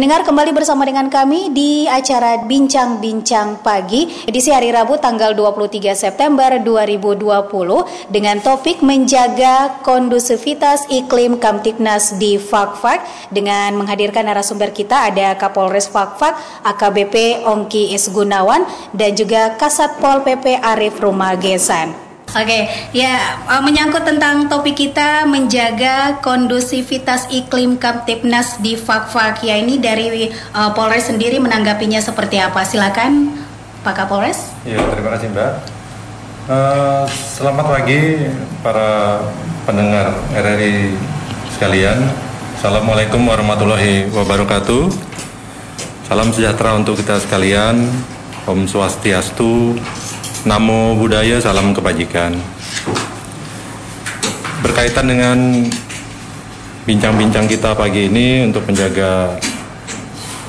Pendengar kembali bersama dengan kami di acara Bincang-Bincang Pagi edisi hari Rabu tanggal 23 September 2020 dengan topik menjaga kondusivitas iklim Kamtipnas di Fakfak dengan menghadirkan narasumber kita ada Kapolres Fakfak AKBP Ongki Isgunawan dan juga Kasat Pol PP Arif Rumagesan. Oke, okay, ya uh, menyangkut tentang topik kita menjaga kondusivitas iklim Kaptipnas di Fakfak. Ya ini dari uh, Polres sendiri menanggapinya seperti apa? Silakan Pak Kapolres. Ya, terima kasih Mbak. Uh, selamat pagi para pendengar RRI sekalian. Assalamualaikum warahmatullahi wabarakatuh. Salam sejahtera untuk kita sekalian. Om Swastiastu, Namo Buddhaya, salam kebajikan. Berkaitan dengan bincang-bincang kita pagi ini untuk menjaga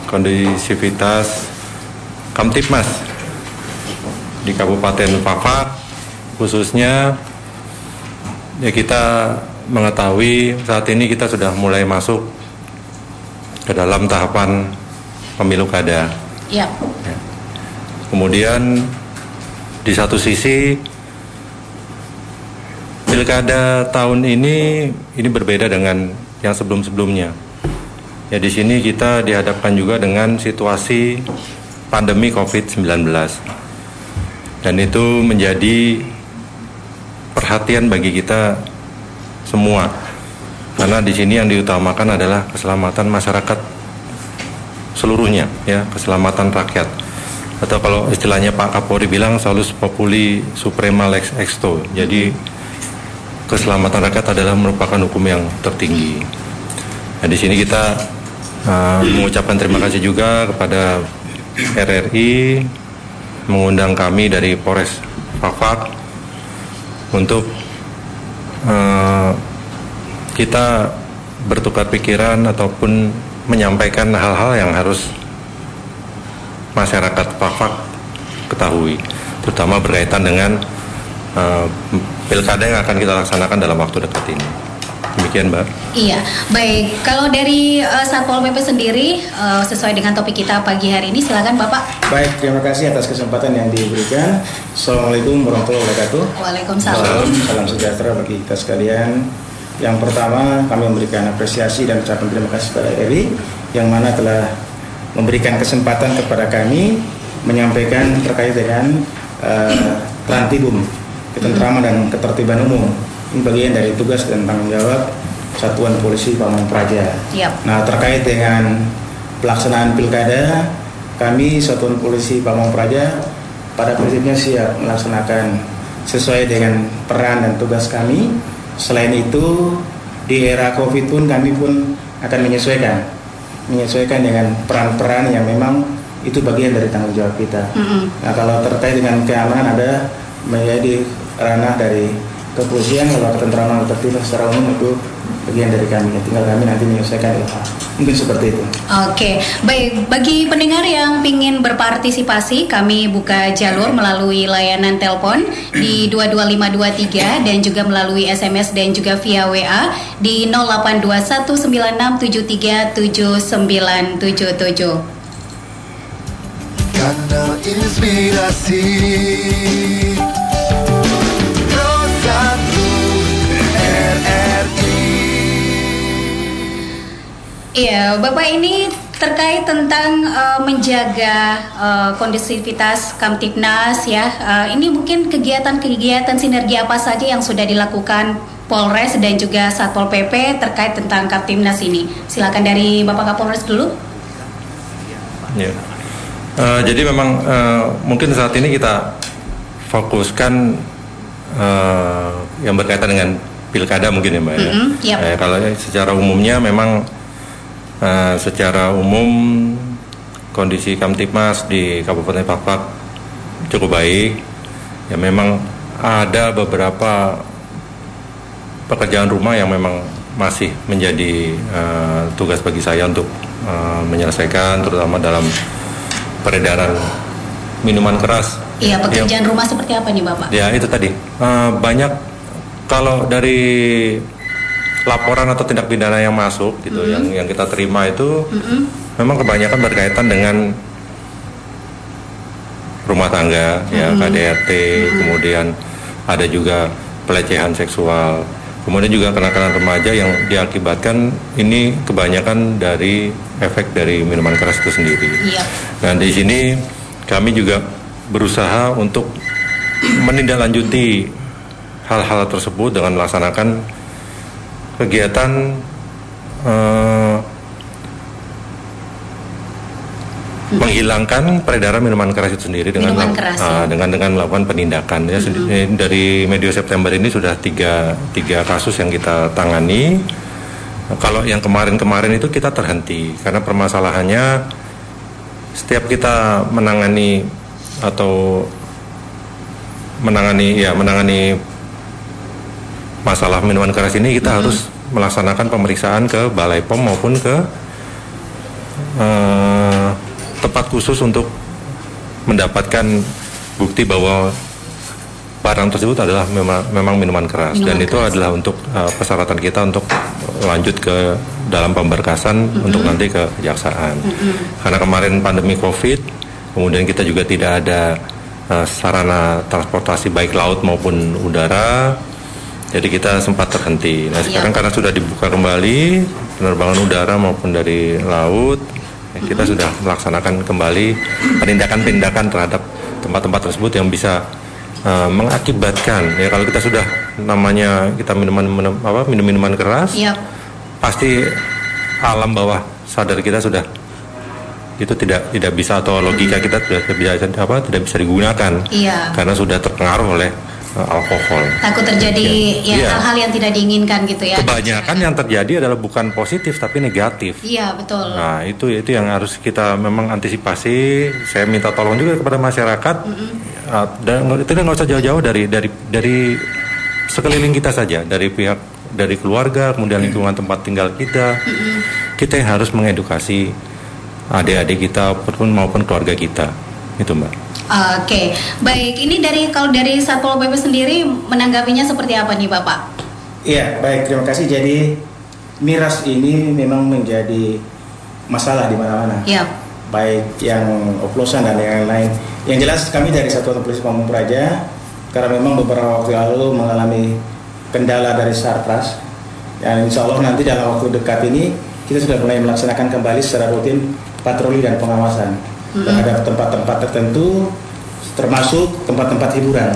kondisivitas Kamtipmas di Kabupaten Papa, khususnya ya kita mengetahui saat ini kita sudah mulai masuk ke dalam tahapan pemilu kada. Ya. Kemudian di satu sisi pilkada tahun ini ini berbeda dengan yang sebelum-sebelumnya. Ya di sini kita dihadapkan juga dengan situasi pandemi Covid-19. Dan itu menjadi perhatian bagi kita semua. Karena di sini yang diutamakan adalah keselamatan masyarakat seluruhnya ya, keselamatan rakyat atau kalau istilahnya Pak Kapolri bilang salus populi suprema lex exto. Jadi keselamatan rakyat adalah merupakan hukum yang tertinggi. Nah, di sini kita uh, mengucapkan terima kasih juga kepada RRI mengundang kami dari Polres Fakfak untuk uh, kita bertukar pikiran ataupun menyampaikan hal-hal yang harus masyarakat Pafak ketahui, terutama berkaitan dengan uh, pilkada yang akan kita laksanakan dalam waktu dekat ini. Demikian, Mbak. Iya, baik. Kalau dari uh, Satpol PP sendiri uh, sesuai dengan topik kita pagi hari ini, silakan Bapak. Baik, terima kasih atas kesempatan yang diberikan. Assalamualaikum warahmatullahi wabarakatuh. Waalaikumsalam. Salam, salam sejahtera bagi kita sekalian. Yang pertama, kami memberikan apresiasi dan ucapan terima kasih kepada RI yang mana telah memberikan kesempatan kepada kami menyampaikan terkait dengan uh, Trantibum, ketentraman dan ketertiban umum. Ini bagian dari tugas dan tanggung jawab Satuan Polisi Pamong Praja. Yep. Nah, terkait dengan pelaksanaan pilkada, kami Satuan Polisi Pamong Praja pada prinsipnya siap melaksanakan sesuai dengan peran dan tugas kami. Selain itu, di era Covid pun kami pun akan menyesuaikan menyesuaikan dengan peran-peran yang memang itu bagian dari tanggung jawab kita. Mm -hmm. Nah kalau terkait dengan keamanan ada menjadi ranah dari kepolisian kalau ketentraman tertib secara umum itu bagian dari kami. Tinggal kami nanti menyelesaikan itu. Mungkin seperti itu. Oke, baik. Bagi pendengar yang ingin berpartisipasi, kami buka jalur melalui layanan telepon di 22523 dan juga melalui SMS dan juga via WA di 082196737977. Kanal Inspirasi Iya, Bapak ini terkait tentang uh, menjaga uh, kondisivitas Kamtipnas ya. Uh, ini mungkin kegiatan-kegiatan sinergi apa saja yang sudah dilakukan Polres dan juga Satpol PP terkait tentang Kamtipnas ini. Silakan dari Bapak Kapolres dulu. Ya. Uh, jadi memang uh, mungkin saat ini kita fokuskan uh, yang berkaitan dengan pilkada mungkin ya mbak mm -hmm, ya. Yep. Uh, kalau secara umumnya memang uh, secara umum kondisi Kamtipmas di Kabupaten Papak cukup baik. Ya memang ada beberapa pekerjaan rumah yang memang masih menjadi uh, tugas bagi saya untuk uh, menyelesaikan terutama dalam peredaran minuman keras. Iya, pekerjaan ya, rumah seperti apa nih Bapak? Ya, itu tadi. Uh, banyak kalau dari laporan atau tindak pidana yang masuk gitu, yang yang kita terima itu memang kebanyakan berkaitan dengan rumah tangga, ya KDRT, kemudian ada juga pelecehan seksual, kemudian juga kenakalan remaja yang diakibatkan ini kebanyakan dari efek dari minuman keras itu sendiri. Iya. Nah di sini kami juga berusaha untuk menindaklanjuti hal-hal tersebut dengan melaksanakan kegiatan eh, menghilangkan peredaran minuman keras itu sendiri dengan Minuman keras, ah, ya. dengan dengan melakukan penindakan. Ya eh, dari medio September ini sudah tiga tiga kasus yang kita tangani. Kalau yang kemarin-kemarin itu kita terhenti karena permasalahannya setiap kita menangani atau menangani ya menangani masalah minuman keras ini kita harus melaksanakan pemeriksaan ke Balai POM maupun ke eh, tempat khusus untuk mendapatkan bukti bahwa barang tersebut adalah memang, memang minuman keras Minuman dan itu keras. adalah untuk eh, persyaratan kita untuk lanjut ke dalam pemberkasan untuk nanti ke kejaksaan. Karena kemarin pandemi Covid, kemudian kita juga tidak ada eh, sarana transportasi baik laut maupun udara. Jadi kita sempat terhenti. Nah sekarang karena sudah dibuka kembali penerbangan udara maupun dari laut, ya, kita sudah melaksanakan kembali penindakan-penindakan terhadap tempat-tempat tersebut yang bisa eh, mengakibatkan ya kalau kita sudah namanya kita minuman minum, apa minum minuman keras Iya. pasti alam bawah sadar kita sudah itu tidak tidak bisa atau logika kita tidak bisa apa tidak bisa digunakan Iya. karena sudah terpengaruh oleh eh, alkohol. Takut terjadi ya Iya. hal-hal yang tidak diinginkan gitu ya. Kebanyakan yang terjadi adalah bukan positif tapi negatif. Iya, betul. Nah itu itu yang harus kita memang antisipasi. Saya minta tolong juga kepada masyarakat uh, dan nggak- itu nggak usah jauh-jauh dari dari dari sekeliling kita saja, dari pihak dari keluarga, kemudian lingkungan tempat tinggal kita. Kita yang harus mengedukasi adik-adik kita maupun maupun keluarga kita, itu mbak. Oke, baik. Ini dari kalau dari Satpol PP sendiri menanggapinya seperti apa nih, Bapak? Iya, baik. Terima kasih. Jadi miras ini memang menjadi masalah di mana-mana. Iya. Baik yang oplosan dan yang lain. Yang jelas kami dari Satuan Polisi Pamung Praja karena memang beberapa waktu lalu mengalami kendala dari Sarpras. Dan insya Allah nanti dalam waktu dekat ini kita sudah mulai melaksanakan kembali secara rutin patroli dan pengawasan terhadap tempat-tempat tertentu termasuk tempat-tempat hiburan.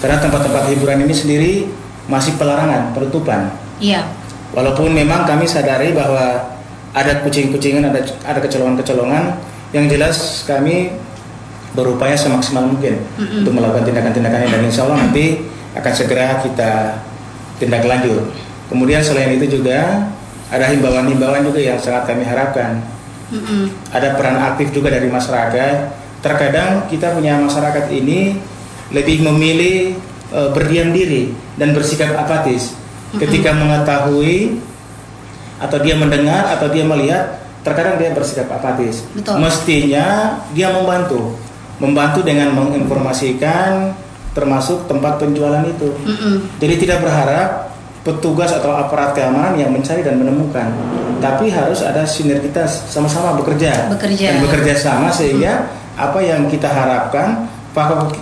Karena tempat-tempat hiburan ini sendiri masih pelarangan, penutupan. Iya. Walaupun memang kami sadari bahwa ada kucing-kucingan, ada ada kecolongan-kecolongan, yang jelas kami berupaya semaksimal mungkin untuk melakukan tindakan-tindakan ini dan insya Allah nanti akan segera kita tindak lanjut. Kemudian selain itu juga ada himbauan-himbauan juga yang sangat kami harapkan. Mm-mm. Ada peran aktif juga dari masyarakat. Terkadang kita punya masyarakat ini lebih memilih e, berdiam diri dan bersikap apatis ketika mengetahui atau dia mendengar atau dia melihat terkadang dia bersikap apatis. Betul. Mestinya dia membantu, membantu dengan menginformasikan termasuk tempat penjualan itu. Mm-mm. Jadi tidak berharap petugas atau aparat keamanan yang mencari dan menemukan, tapi harus ada sinergitas sama-sama bekerja, Bekerja. dan bekerja sama sehingga apa yang kita harapkan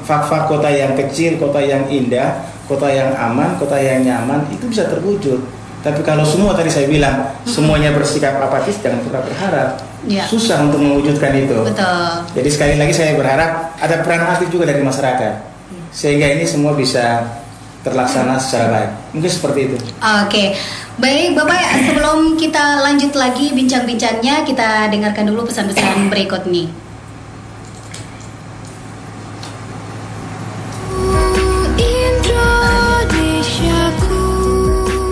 fak-fak kota yang kecil, kota yang indah, kota yang aman, kota yang nyaman itu bisa terwujud. Tapi kalau semua tadi saya bilang semuanya bersikap apatis jangan pernah berharap. Iya. Susah untuk mewujudkan itu. Betul. Jadi sekali lagi saya berharap ada peran aktif juga dari masyarakat sehingga ini semua bisa terlaksana secara baik. Mungkin seperti itu. Oke, baik Bapak. Sebelum kita lanjut lagi bincang-bincangnya, kita dengarkan dulu pesan-pesan berikut nih.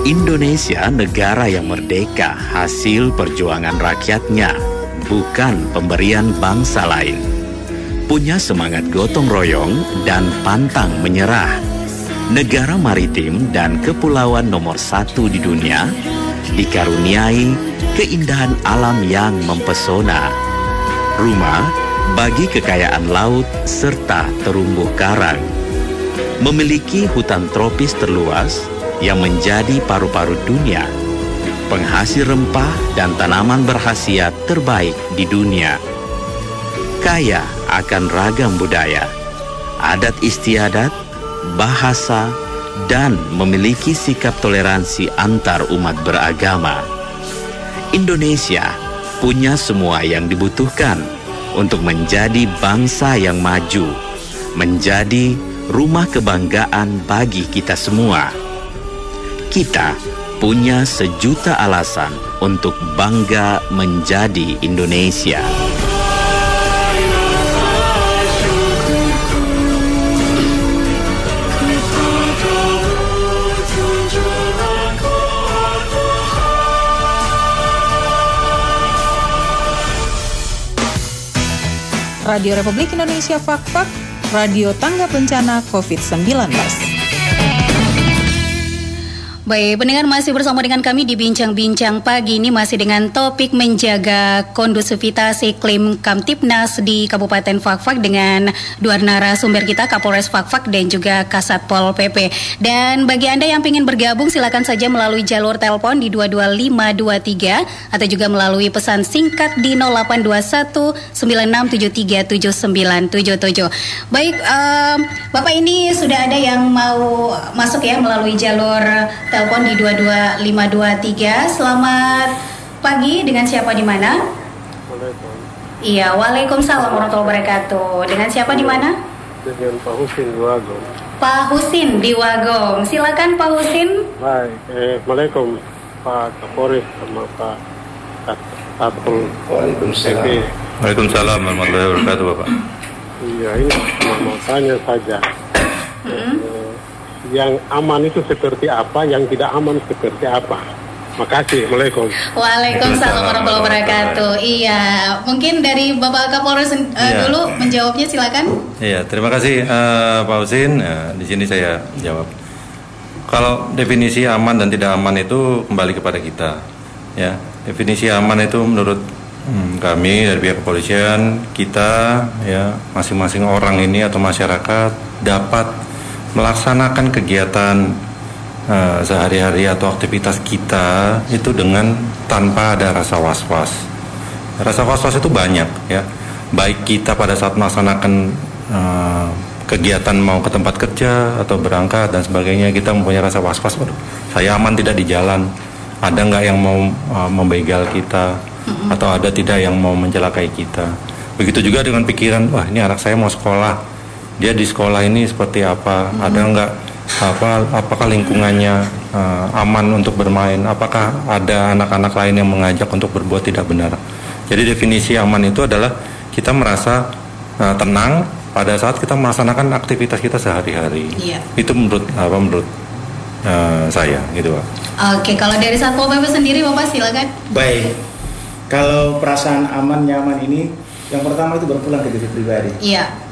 Indonesia negara yang merdeka hasil perjuangan rakyatnya, bukan pemberian bangsa lain. Punya semangat gotong royong dan pantang menyerah. Negara maritim dan kepulauan nomor satu di dunia, dikaruniai keindahan alam yang mempesona. Rumah bagi kekayaan laut serta terumbu karang memiliki hutan tropis terluas, yang menjadi paru-paru dunia, penghasil rempah dan tanaman berhasiat terbaik di dunia. Kaya akan ragam budaya, adat istiadat, bahasa, dan memiliki sikap toleransi antar umat beragama. Indonesia punya semua yang dibutuhkan untuk menjadi bangsa yang maju, menjadi rumah kebanggaan bagi kita semua. Kita punya sejuta alasan untuk bangga menjadi Indonesia. Radio Republik Indonesia Fak-Fak, Radio Tangga Bencana COVID-19. Baik, pendengar masih bersama dengan kami di Bincang-Bincang Pagi ini masih dengan topik menjaga kondusivitas iklim Kamtipnas di Kabupaten Fakfak dengan dua narasumber kita Kapolres Fakfak dan juga Kasat Pol PP. Dan bagi Anda yang ingin bergabung silakan saja melalui jalur telepon di 22523 atau juga melalui pesan singkat di 0821 96737977. Baik, um, Bapak ini sudah ada yang mau masuk ya melalui jalur telepon di 22523. Selamat pagi dengan siapa di mana? Iya, Waalaikumsalam warahmatullahi wabarakatuh. Dengan siapa di mana? Dengan Pak Husin di Wagong. Pak Husin di Wagong. Silakan Pak Husin. Baik, eh, Assalamualaikum Pak Kapolres sama Pak Satpol Waalaikumsalam. Waalaikumsalam warahmatullahi wabarakatuh, Bapak. Iya, ini mau tanya saja. Hmm yang aman itu seperti apa, yang tidak aman seperti apa. Makasih, Assalamualaikum. Waalaikumsalam warahmatullahi wabarakatuh. Iya, mungkin dari Bapak Kapolres uh, iya. dulu menjawabnya silakan. Iya, terima kasih uh, Pak Usin. Uh, di sini saya jawab. Kalau definisi aman dan tidak aman itu kembali kepada kita. Ya, definisi aman itu menurut hmm, kami dari pihak kepolisian kita ya masing-masing orang ini atau masyarakat dapat melaksanakan kegiatan uh, sehari-hari atau aktivitas kita itu dengan tanpa ada rasa was-was. Rasa was-was itu banyak ya. Baik kita pada saat melaksanakan uh, kegiatan mau ke tempat kerja atau berangkat dan sebagainya kita mempunyai rasa was-was. Saya aman tidak di jalan. Ada nggak yang mau uh, membegal kita atau ada tidak yang mau mencelakai kita. Begitu juga dengan pikiran, wah ini anak saya mau sekolah dia di sekolah ini seperti apa? Hmm. ada nggak apa apakah lingkungannya uh, aman untuk bermain? Apakah ada anak-anak lain yang mengajak untuk berbuat tidak benar? Jadi definisi aman itu adalah kita merasa uh, tenang pada saat kita melaksanakan aktivitas kita sehari-hari. Iya. itu menurut apa menurut uh, saya gitu pak. Oke kalau dari satpol pp sendiri bapak silakan. Baik. Kalau perasaan aman nyaman ini yang pertama itu berpulang ke diri pribadi. Iya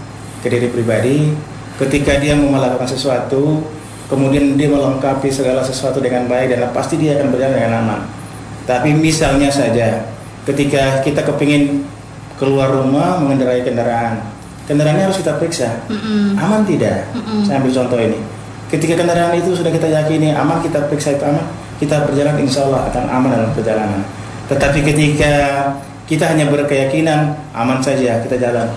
ke diri pribadi. Ketika dia mau melakukan sesuatu kemudian dia melengkapi segala sesuatu dengan baik dan pasti dia akan berjalan dengan aman. Tapi misalnya saja ketika kita kepingin keluar rumah mengendarai kendaraan kendaraannya harus kita periksa. Aman tidak? Saya ambil contoh ini. Ketika kendaraan itu sudah kita yakini aman kita periksa itu aman kita berjalan insya Allah akan aman dalam perjalanan. Tetapi ketika kita hanya berkeyakinan aman saja kita jalan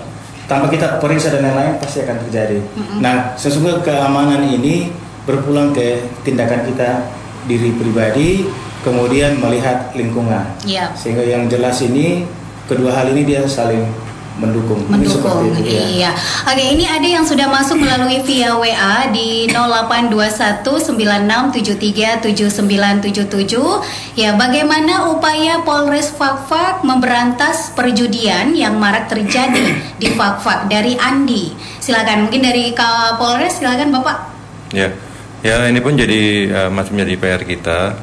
tanpa kita periksa dan lain-lain pasti akan terjadi. Mm-hmm. Nah, sesungguhnya keamanan ini berpulang ke tindakan kita diri pribadi, kemudian melihat lingkungan. Yeah. Sehingga yang jelas ini kedua hal ini dia saling mendukung. Mendukung, itu, ya. iya. Oke, ini ada yang sudah masuk melalui via WA di 082196737977. Ya, bagaimana upaya Polres Fakfak memberantas perjudian yang marak terjadi di Fakfak dari Andi? Silakan, mungkin dari Kapolres, silakan Bapak. Ya, ya ini pun jadi uh, masih menjadi PR kita.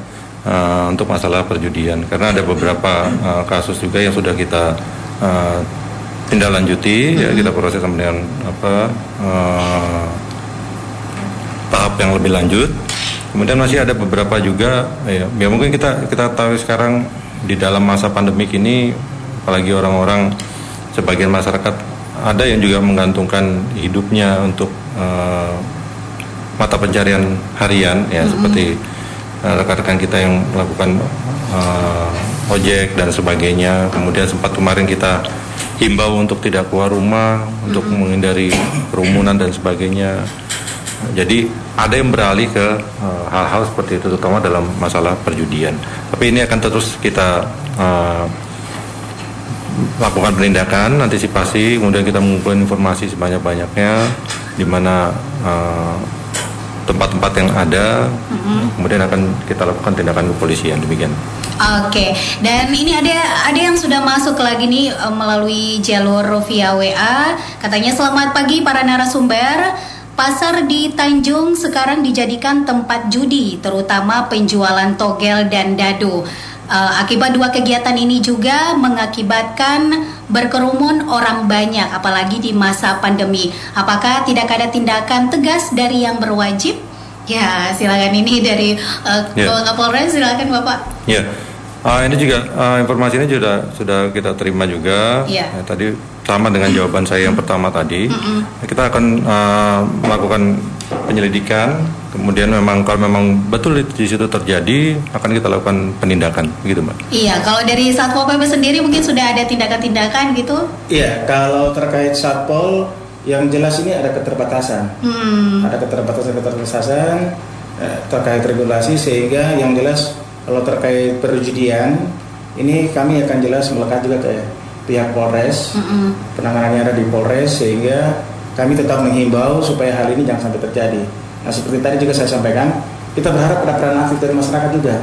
Uh, untuk masalah perjudian karena ada beberapa uh, kasus juga yang sudah kita uh, tindak lanjuti hmm. ya kita proses sama dengan apa uh, tahap yang lebih lanjut kemudian masih ada beberapa juga ya, ya mungkin kita kita tahu sekarang di dalam masa pandemik ini apalagi orang-orang sebagian masyarakat ada yang juga menggantungkan hidupnya untuk uh, mata pencarian harian ya seperti uh, rekan-rekan kita yang melakukan uh, ojek dan sebagainya. Kemudian sempat kemarin kita himbau untuk tidak keluar rumah untuk menghindari kerumunan dan sebagainya. Jadi ada yang beralih ke uh, hal-hal seperti itu terutama dalam masalah perjudian. Tapi ini akan terus kita uh, lakukan penindakan, antisipasi, kemudian kita mengumpulkan informasi sebanyak-banyaknya di mana uh, tempat-tempat yang ada, kemudian akan kita lakukan tindakan kepolisian demikian. Oke, dan ini ada ada yang sudah masuk lagi nih eh, melalui jalur via WA. Katanya selamat pagi para narasumber. Pasar di Tanjung sekarang dijadikan tempat judi, terutama penjualan togel dan dadu. Eh, akibat dua kegiatan ini juga mengakibatkan berkerumun orang banyak, apalagi di masa pandemi. Apakah tidak ada tindakan tegas dari yang berwajib? Ya, silakan ini dari uh, Ya. Kapolres, silakan Bapak. Ya, Ah, ini juga ah, informasi ini sudah sudah kita terima juga. Iya. Ya, tadi sama dengan jawaban saya yang pertama tadi. Kita akan ah, melakukan penyelidikan. Kemudian memang kalau memang betul di situ terjadi akan kita lakukan penindakan, begitu mbak. Iya, kalau dari Satpol PP sendiri mungkin sudah ada tindakan-tindakan gitu. Iya, kalau terkait satpol yang jelas ini ada keterbatasan. Hmm, Ada keterbatasan-keterbatasan eh, terkait regulasi sehingga yang jelas kalau terkait perjudian ini kami akan jelas melekat juga ke pihak Polres. mm-mm. Penanganannya ada di Polres sehingga kami tetap menghimbau supaya hal ini jangan sampai terjadi. Nah seperti tadi juga saya sampaikan, kita berharap ada peran aktif dari masyarakat juga.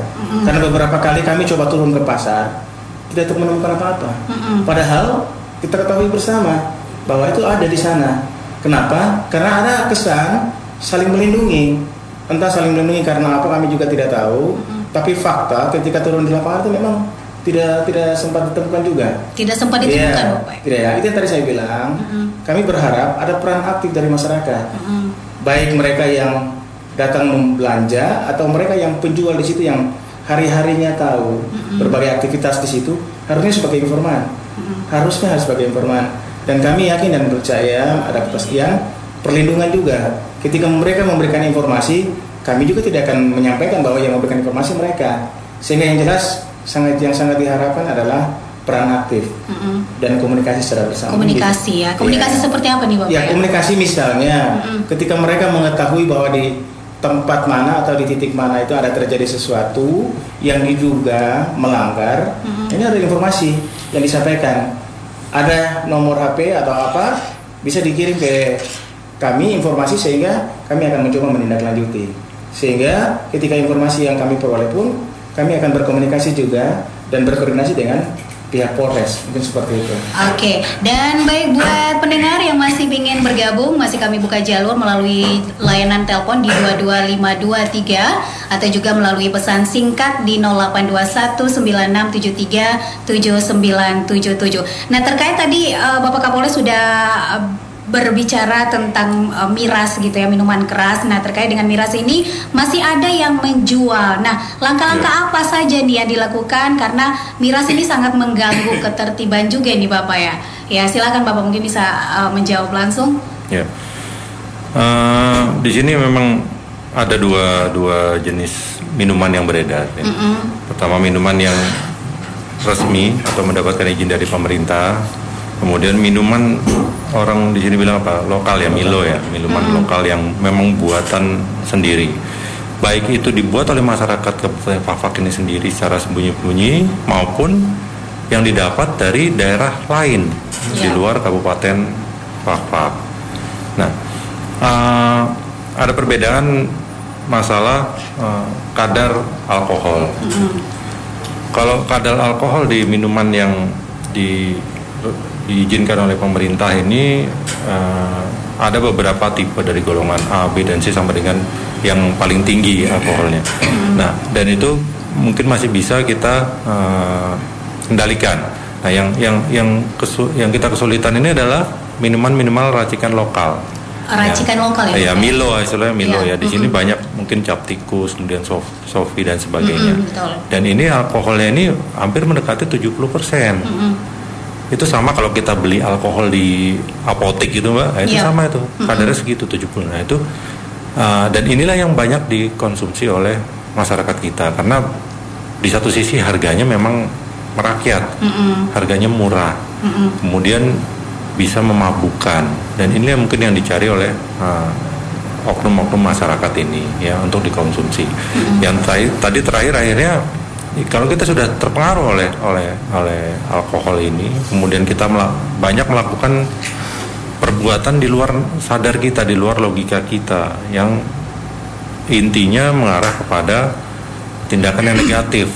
Karena beberapa kali kami coba turun ke pasar, tidak menemukan apa-apa. Mm-mm. Padahal kita ketahui bersama bahwa itu ada di sana. Kenapa? Karena ada kesan saling melindungi. Entah saling melindungi karena apa kami juga tidak tahu. Tapi fakta ketika turun di lapangan itu memang tidak tidak sempat ditemukan juga. Tidak sempat ditemukan, Iya, Bapak. tidak ya. Itu yang tadi saya bilang. Mm-mm. Kami berharap ada peran aktif dari masyarakat. Mm-mm. Baik mereka yang datang membelanja atau mereka yang penjual di situ yang hari-harinya tahu berbagai aktivitas di situ harusnya sebagai informan. Harusnya harus sebagai informan. Dan kami yakin dan percaya ada kepastian perlindungan juga. Ketika mereka memberikan informasi, kami juga tidak akan menyampaikan bahwa yang memberikan informasi mereka. Sehingga yang jelas sangat yang sangat diharapkan adalah peran aktif Mm-mm. dan komunikasi secara bersama. Komunikasi ya. Komunikasi Iya. seperti apa nih Bapak? Ya komunikasi misalnya ketika mereka mengetahui bahwa di tempat mana atau di titik mana itu ada terjadi sesuatu yang diduga melanggar, ini ada informasi yang disampaikan. Ada nomor HP atau apa bisa dikirim ke kami informasi sehingga kami akan mencoba menindaklanjuti. Sehingga ketika informasi yang kami peroleh pun kami akan berkomunikasi juga dan berkoordinasi dengan pihak Polres mungkin seperti itu. Oke, dan baik buat pendengar yang masih ingin bergabung, masih kami buka jalur melalui layanan telepon di 22523 atau juga melalui pesan singkat di 082196737977. Nah, terkait tadi eh, Bapak Kapolres sudah eh, berbicara tentang eh, miras gitu ya minuman keras. Nah terkait dengan miras ini masih ada yang menjual. Nah langkah-langkah apa saja nih yang dilakukan karena miras ini sangat mengganggu ketertiban juga nih bapak ya. Ya silakan bapak mungkin bisa eh, menjawab langsung. Ya. Eh, di sini memang ada dua dua jenis minuman yang beredar. ya. Pertama minuman yang resmi atau mendapatkan izin dari pemerintah. Kemudian minuman orang di sini bilang apa? Lokal ya, Milo ya, minuman lokal yang memang buatan sendiri. Baik itu dibuat oleh masyarakat Kabupaten Fafak ini sendiri secara sembunyi-sembunyi maupun yang didapat dari daerah lain di Ya. luar Kabupaten Fafak. Nah, eh, ada perbedaan masalah eh, kadar alkohol. Kalau kadar alkohol di minuman yang di, diizinkan oleh pemerintah ini eh, ada beberapa tipe dari golongan A, B, dan C sampai dengan yang paling tinggi alkoholnya. Nah, dan itu mungkin masih bisa kita eh, kendalikan. Nah, yang yang yang kesu- yang kita kesulitan ini adalah minuman minimal racikan lokal. Racikan lokal ya, Ya, Pak? Milo istilahnya Milo Ya, ya. Di sini banyak mungkin cap tikus, kemudian sof, sofi dan sebagainya. Mm-mm, betul. Dan ini alkoholnya ini hampir mendekati 70%. Itu sama kalau kita beli alkohol di apotek gitu, Mbak. Nah, itu Iya. sama itu. Kadarnya segitu 70. Nah, itu Uh, dan inilah yang banyak dikonsumsi oleh masyarakat kita karena di satu sisi harganya memang merakyat, mm -mm. harganya murah, mm -mm. kemudian bisa memabukkan dan ini yang mungkin yang dicari oleh uh, oknum-oknum masyarakat ini ya untuk dikonsumsi. Mm-hmm. Yang tadi, tadi terakhir akhirnya kalau kita sudah terpengaruh oleh oleh oleh alkohol ini, kemudian kita melak, banyak melakukan perbuatan di luar sadar kita, di luar logika kita yang intinya mengarah kepada tindakan yang negatif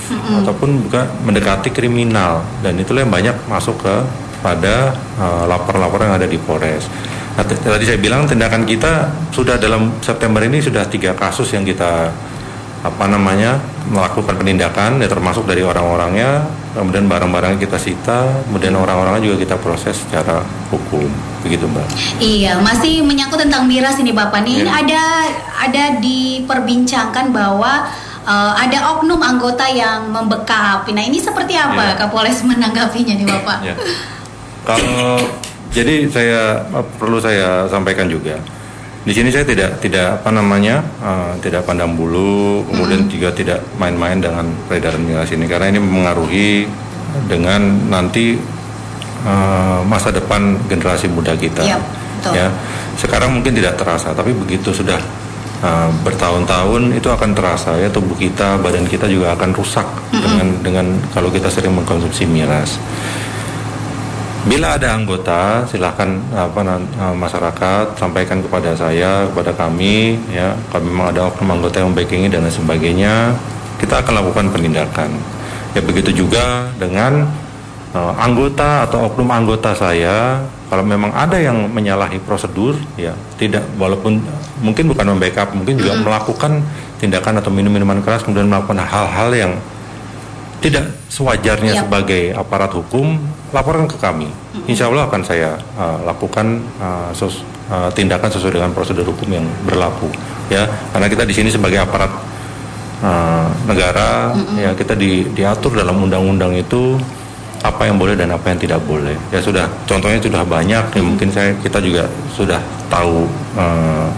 ataupun juga mendekati kriminal dan itulah yang banyak masuk ke pada uh, lapor-lapor yang ada di Polres. Nah, tadi saya bilang tindakan kita sudah dalam September ini sudah tiga kasus yang kita apa namanya melakukan penindakan ya termasuk dari orang-orangnya kemudian barang-barang kita sita kemudian orang-orangnya juga kita proses secara hukum begitu mbak iya masih menyangkut tentang miras ini bapak nih ya. ada ada diperbincangkan bahwa uh, ada oknum anggota yang membekap nah ini seperti apa ya. Kapolres menanggapinya nih bapak ya. kalau jadi saya eh, perlu saya sampaikan juga. Di sini saya tidak tidak apa namanya uh, tidak pandang bulu, kemudian hmm. juga tidak main-main dengan peredaran miras ini karena ini mempengaruhi dengan nanti uh, masa depan generasi muda kita. Yep, iya, Ya, sekarang mungkin tidak terasa, tapi begitu sudah uh, bertahun-tahun itu akan terasa ya tubuh kita, badan kita juga akan rusak mm -hmm. dengan dengan kalau kita sering mengkonsumsi miras. Bila ada anggota, silahkan apa eh, masyarakat sampaikan kepada saya, kepada kami, ya, kalau memang ada oknum anggota yang backingi dan lain sebagainya, kita akan lakukan penindakan. Ya begitu juga dengan uh, anggota atau oknum anggota saya, kalau memang ada yang menyalahi prosedur, ya tidak, walaupun mungkin bukan membackup, mungkin juga melakukan tindakan atau minum minuman keras, kemudian melakukan hal-hal yang tidak sewajarnya yep. sebagai aparat hukum laporkan ke kami. Insya Allah akan saya uh, lakukan uh, sos, uh, tindakan sesuai dengan prosedur hukum yang berlaku. Ya, karena kita di sini sebagai aparat uh, negara, mm -hmm. ya kita di, diatur dalam undang-undang itu apa yang boleh dan apa yang tidak boleh. Ya sudah, contohnya sudah banyak. Ya mungkin saya kita juga sudah tahu uh,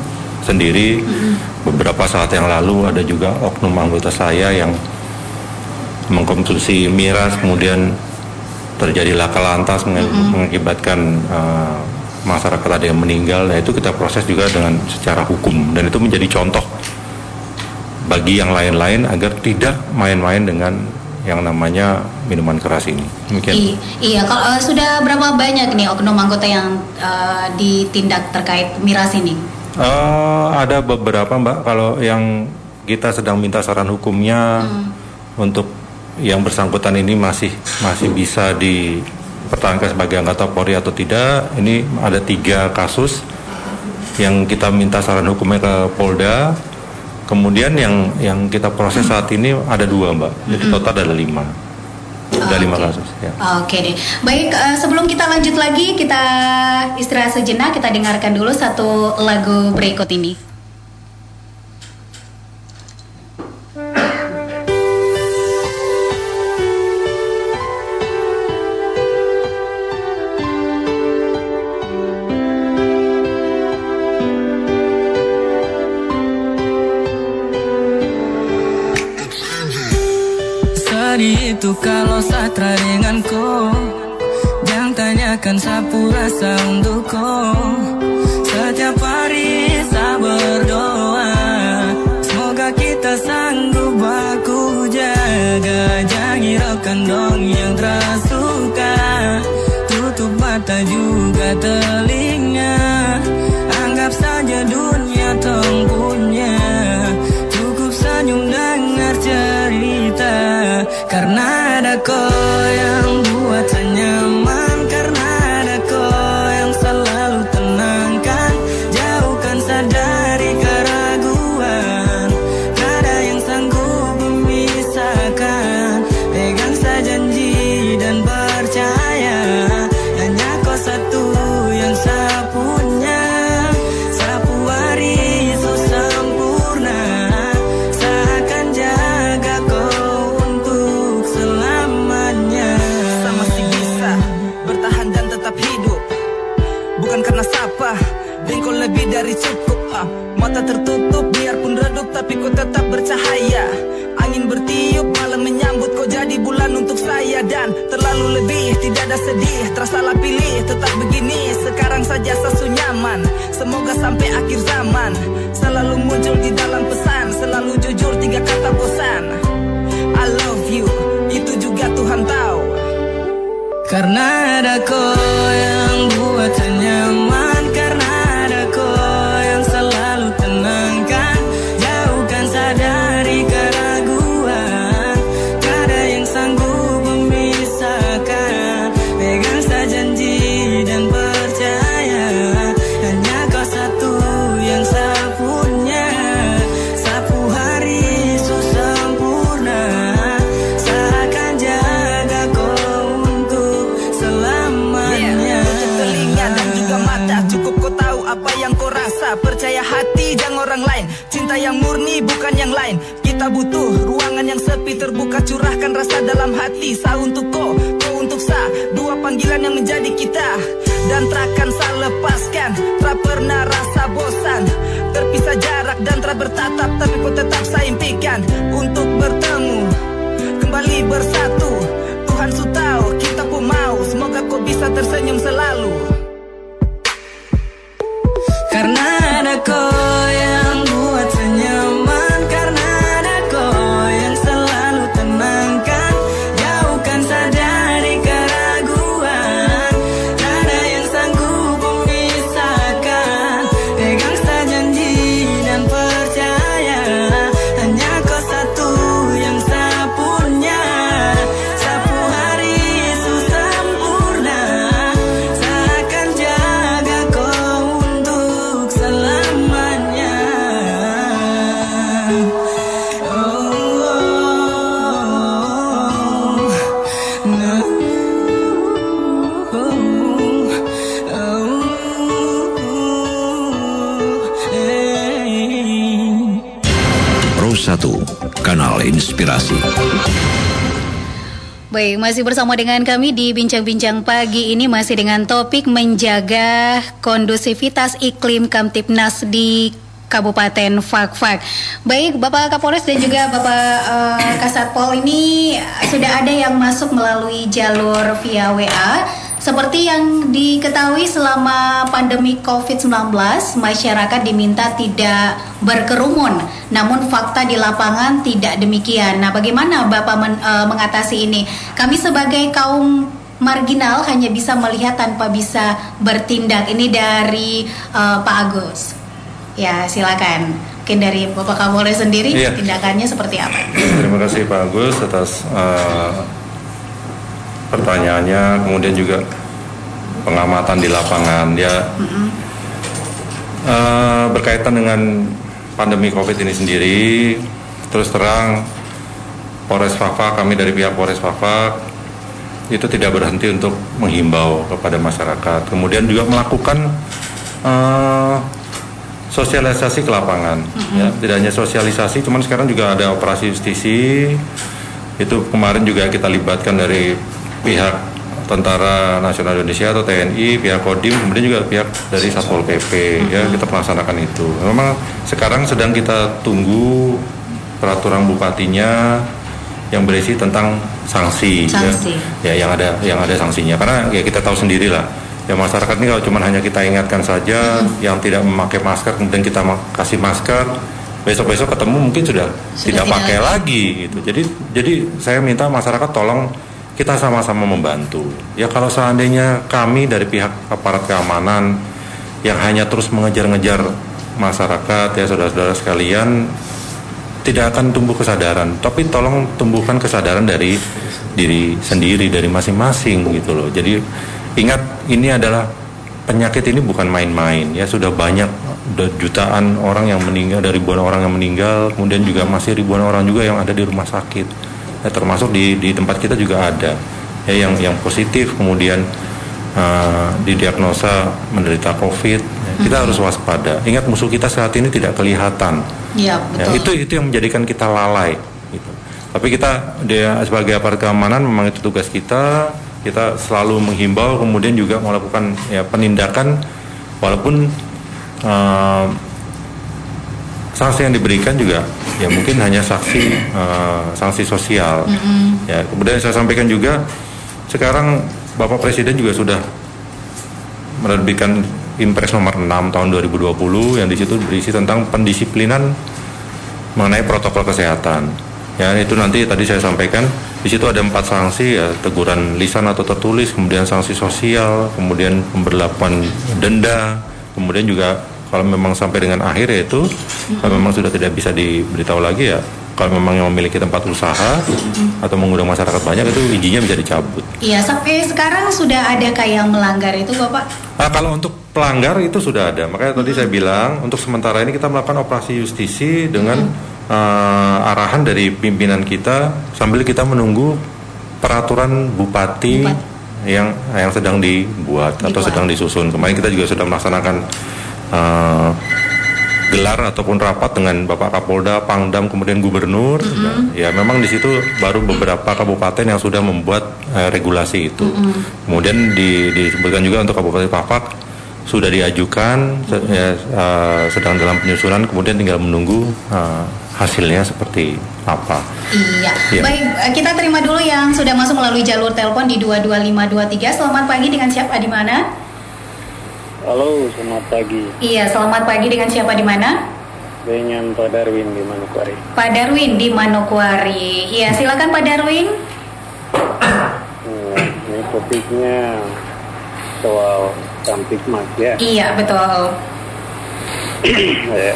sendiri. Mm -hmm. Beberapa saat yang lalu ada juga oknum anggota saya yang mengkonsumsi miras kemudian terjadi laka lantas mengakibatkan uh, masyarakat ada yang meninggal nah itu kita proses juga dengan secara hukum dan itu menjadi contoh bagi yang lain-lain agar tidak main-main dengan yang namanya minuman keras ini. Mungkin. I, iya, kalau uh, sudah berapa banyak nih oknum anggota yang uh, ditindak terkait miras ini? Uh, ada beberapa mbak. Kalau yang kita sedang minta saran hukumnya hmm. untuk yang bersangkutan ini masih masih bisa dipertahankan sebagai anggota Polri atau tidak. Ini ada tiga kasus yang kita minta saran hukumnya ke Polda. Kemudian yang yang kita proses saat ini ada dua mbak, jadi total ada lima. Ada lima kasus. Ya. Oke deh. Baik, uh, sebelum kita lanjut lagi, kita istirahat sejenak. Kita dengarkan dulu satu lagu berikut ini. sound Dan terlalu lebih tidak ada sedih Tersalah pilih tetap begini. Sekarang saja sesu nyaman Semoga sampai akhir zaman. Selalu muncul di dalam pesan Selalu jujur tiga kata bosan. I love you Itu juga Tuhan tahu. Karena ada kau yang terbuka Curahkan rasa dalam hati Sa untuk kau, kau untuk sa. Dua panggilan yang menjadi kita. Dan takkan sa lepaskan. Tak pernah rasa bosan. Terpisah jarak dan tak bertatap Tapi kau tetap saya impikan. Untuk bertemu Kembali bersatu. Tuhan su tahu kita pun mau. Semoga kau bisa tersenyum selalu masih bersama dengan kami di Bincang-Bincang Pagi ini masih dengan topik menjaga kondusivitas iklim Kamtipnas di Kabupaten Fakfak. Baik, Bapak Kapolres dan juga Bapak eh, Kasatpol ini sudah ada yang masuk melalui jalur via WA. Seperti yang diketahui selama pandemi COVID-19, masyarakat diminta tidak berkerumun. Namun fakta di lapangan tidak demikian. Nah, bagaimana Bapak men- eh, mengatasi ini? Kami sebagai kaum marginal hanya bisa melihat tanpa bisa bertindak. Ini dari eh, Pak Agus. Ya, silakan. Mungkin dari Bapak Kapolres sendiri Iya. tindakannya seperti apa? Terima kasih Pak Agus atas eh, pertanyaannya, kemudian juga pengamatan di lapangan. Ya eh, berkaitan dengan pandemi COVID ini sendiri, terus terang Polres Fakfak, kami dari pihak Polres Fakfak itu tidak berhenti untuk menghimbau kepada masyarakat. Kemudian juga melakukan eh, sosialisasi ke lapangan. Ya, tidak hanya sosialisasi, cuman sekarang juga ada operasi justisi. Itu kemarin juga kita libatkan dari pihak Tentara Nasional Indonesia atau TNI, pihak Kodim, kemudian juga pihak dari Satpol PP. Ya, kita melaksanakan itu. Memang sekarang sedang kita tunggu peraturan bupatinya yang berisi tentang sanksi, Sanksi. ya. ya yang ada yang ada sanksinya karena ya kita tahu sendiri lah ya masyarakat ini kalau cuma hanya kita ingatkan saja yang tidak memakai masker kemudian kita kasih masker besok-besok ketemu mungkin sudah, Sudah tidak tidak pakai lagi gitu jadi jadi saya minta masyarakat tolong kita sama-sama membantu. Ya kalau seandainya kami dari pihak aparat keamanan yang hanya terus mengejar-ngejar masyarakat ya saudara-saudara sekalian tidak akan tumbuh kesadaran. Tapi tolong tumbuhkan kesadaran dari diri sendiri dari masing-masing gitu loh. Jadi ingat ini adalah penyakit ini bukan main-main ya. Sudah banyak jutaan orang yang meninggal dari ribuan orang yang meninggal kemudian juga masih ribuan orang juga yang ada di rumah sakit ya, termasuk di di tempat kita juga ada ya yang yang positif kemudian uh, didiagnosa menderita covid ya, kita harus waspada ingat musuh kita saat ini tidak kelihatan Iya, Ya, betul. itu itu yang menjadikan kita lalai. Gitu. Tapi kita dia sebagai aparat keamanan memang itu tugas kita. Kita selalu menghimbau, kemudian juga melakukan ya penindakan, walaupun eh, sanksi yang diberikan juga ya mungkin hanya saksi uh, sanksi sosial. Ya, kemudian saya sampaikan juga sekarang Bapak Presiden juga sudah menerbitkan Impres nomor 6 tahun 2020 yang di situ berisi tentang pendisiplinan mengenai protokol kesehatan. Ya, itu nanti tadi saya sampaikan di situ ada empat sanksi ya teguran lisan atau tertulis, kemudian sanksi sosial, kemudian pemberlakuan denda, kemudian juga kalau memang sampai dengan akhir yaitu kalau memang sudah tidak bisa diberitahu lagi ya kalau memang yang memiliki tempat usaha atau mengundang masyarakat banyak itu izinnya bisa dicabut. Iya, sampai sekarang sudah ada kayak yang melanggar itu Bapak? Nah, kalau untuk pelanggar itu sudah ada. Makanya tadi saya bilang untuk sementara ini kita melakukan operasi justisi dengan uh, arahan dari pimpinan kita sambil kita menunggu peraturan bupati, yang yang sedang dibuat, atau sedang disusun. Kemarin kita juga sudah melaksanakan uh, gelar ataupun rapat dengan Bapak Kapolda, Pangdam, kemudian Gubernur. Ya, memang di situ baru beberapa kabupaten yang sudah membuat uh, regulasi itu. Kemudian di, disebutkan juga untuk Kabupaten Papak sudah diajukan, se- ya, uh, sedang dalam penyusunan, kemudian tinggal menunggu uh, hasilnya seperti apa. Iya. Iya. Baik, kita terima dulu yang sudah masuk melalui jalur telepon di 22523. Selamat pagi dengan siapa di mana? Halo, selamat pagi. Iya, selamat pagi dengan siapa di mana? Dengan Pak Darwin di Manokwari. Pak Darwin di Manokwari. Iya, silakan Pak Darwin. Hmm, ini topiknya soal Kamtipmas ya. Iya, betul. ya.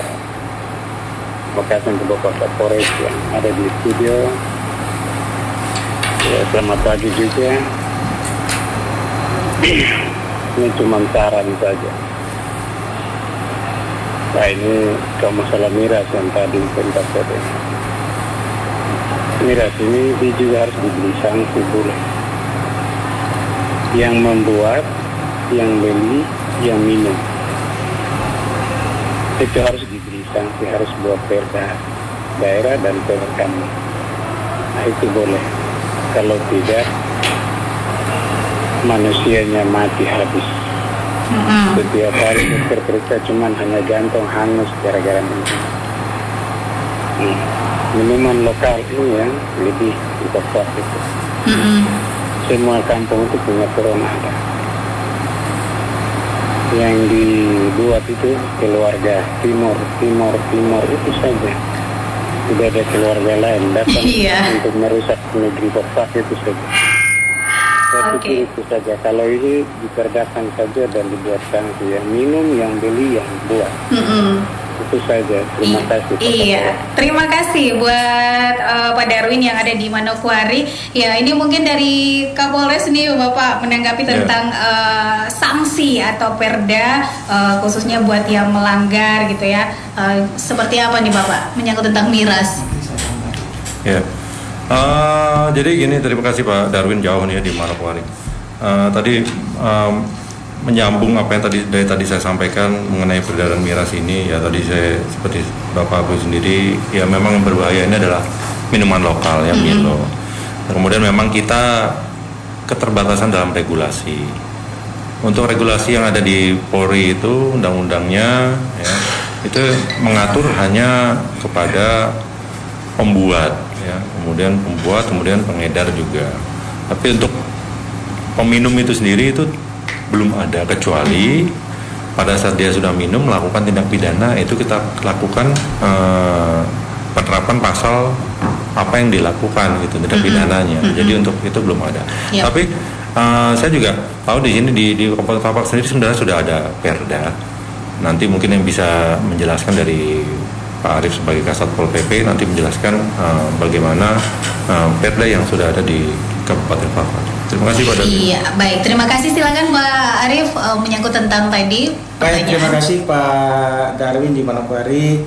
Terima kasih untuk Bapak Kapolres yang ada di studio. Ya, selamat pagi juga. ini cuma saran saja. Nah ini kalau masalah miras yang tadi pentas tadi. Miras ini dia juga harus dibeli sanksi boleh. Yang membuat, yang beli, yang minum. Itu harus diberi sanksi, harus buat perda daerah dan perda kami. Nah itu boleh. Kalau tidak, manusianya mati habis. Setiap hari dokter periksa cuman hanya gantung hangus gara-gara minum. Hmm. Minuman lokal ini yang lebih tepat itu. Semua kampung itu punya corona ada. Yang dibuat itu keluarga timur, timur, timur itu saja. Tidak ada keluarga lain datang Iya. untuk merusak negeri Bapak itu saja. Saya pikir itu saja. Kalau ini diperdakan saja dan dibuat sanksi yang minum, yang beli, yang buat. Mm-mm. Itu saja. Terima kasih. Pak Iya, terima kasih buat eh, Pak Darwin yang ada di Manokwari. Ya, ini mungkin dari Kapolres nih Bapak menanggapi Ya. tentang eh, sanksi atau perda eh, khususnya buat yang melanggar gitu ya. Eh, seperti apa nih Bapak menyangkut tentang miras? Ya. Eh, jadi gini, terima kasih Pak Darwin jauh nih ya di Manokwari. Eh, tadi em, menyambung apa yang tadi dari tadi saya sampaikan mengenai peredaran miras ini ya tadi saya seperti Bapak Abu sendiri ya memang yang berbahaya ini adalah minuman lokal ya Milo. Dan kemudian memang kita keterbatasan dalam regulasi. Untuk regulasi yang ada di Polri itu undang-undangnya ya, itu mengatur hanya kepada pembuat ya, kemudian pembuat, kemudian pengedar juga. Tapi untuk peminum itu sendiri itu belum ada kecuali pada saat dia sudah minum melakukan tindak pidana itu kita lakukan eh, penerapan pasal apa yang dilakukan gitu tindak pidananya. Jadi untuk itu belum ada. Ya. Tapi eh, saya juga tahu di sini di di Kabupaten sendiri sebenarnya sudah ada perda. Nanti mungkin yang bisa menjelaskan dari Pak Arief sebagai Kasat Pol PP nanti menjelaskan eh, bagaimana eh, perda yang sudah ada di Kabupaten Papak. Terima kasih Pak Darwin. Iya, baik. Terima kasih. Silakan Pak Arief eh, menyangkut tentang tadi Baik, terima kasih Pak Darwin di Manokwari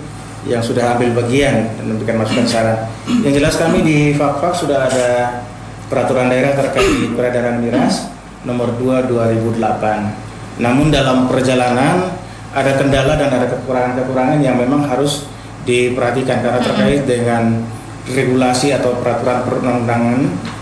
yang sudah ambil bagian dan memberikan masukan saran. Yang jelas kami di Fakfak sudah ada peraturan daerah terkait peredaran miras nomor 2 2008. Namun dalam perjalanan ada kendala dan ada kekurangan-kekurangan yang memang harus diperhatikan karena terkait dengan regulasi atau peraturan perundang-undangan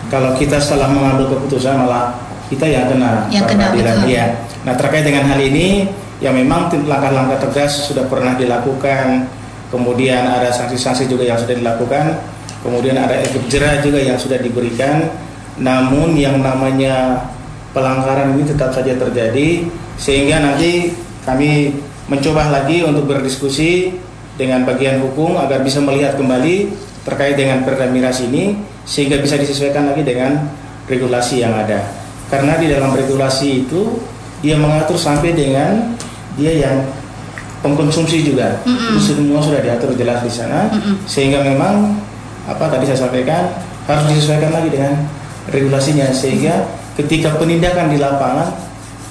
kalau kita setelah mengambil keputusan malah kita yang kena Yang kena, betul. Iya. Nah terkait dengan hal ini, ya memang langkah-langkah tegas sudah pernah dilakukan. kemudian ada sanksi-sanksi juga yang sudah dilakukan, kemudian ada efek jerah juga yang sudah diberikan. Namun yang namanya pelanggaran ini tetap saja terjadi sehingga nanti kami mencoba lagi untuk berdiskusi dengan bagian hukum agar bisa melihat kembali terkait dengan perda miras ini sehingga bisa disesuaikan lagi dengan regulasi yang ada. Karena di dalam regulasi itu dia mengatur sampai dengan dia yang pengkonsumsi juga. Mm -mm. Semua sudah diatur jelas di sana Mm -mm. sehingga memang apa tadi saya sampaikan harus disesuaikan lagi dengan regulasinya sehingga ketika penindakan di lapangan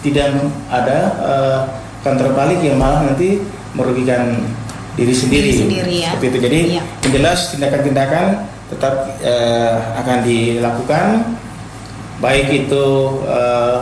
tidak ada uh, kan terbalik yang malah nanti merugikan diri sendiri. Diri sendiri, ya. Seperti itu. Jadi yang jelas tindakan-tindakan tetap eh, akan dilakukan baik itu eh,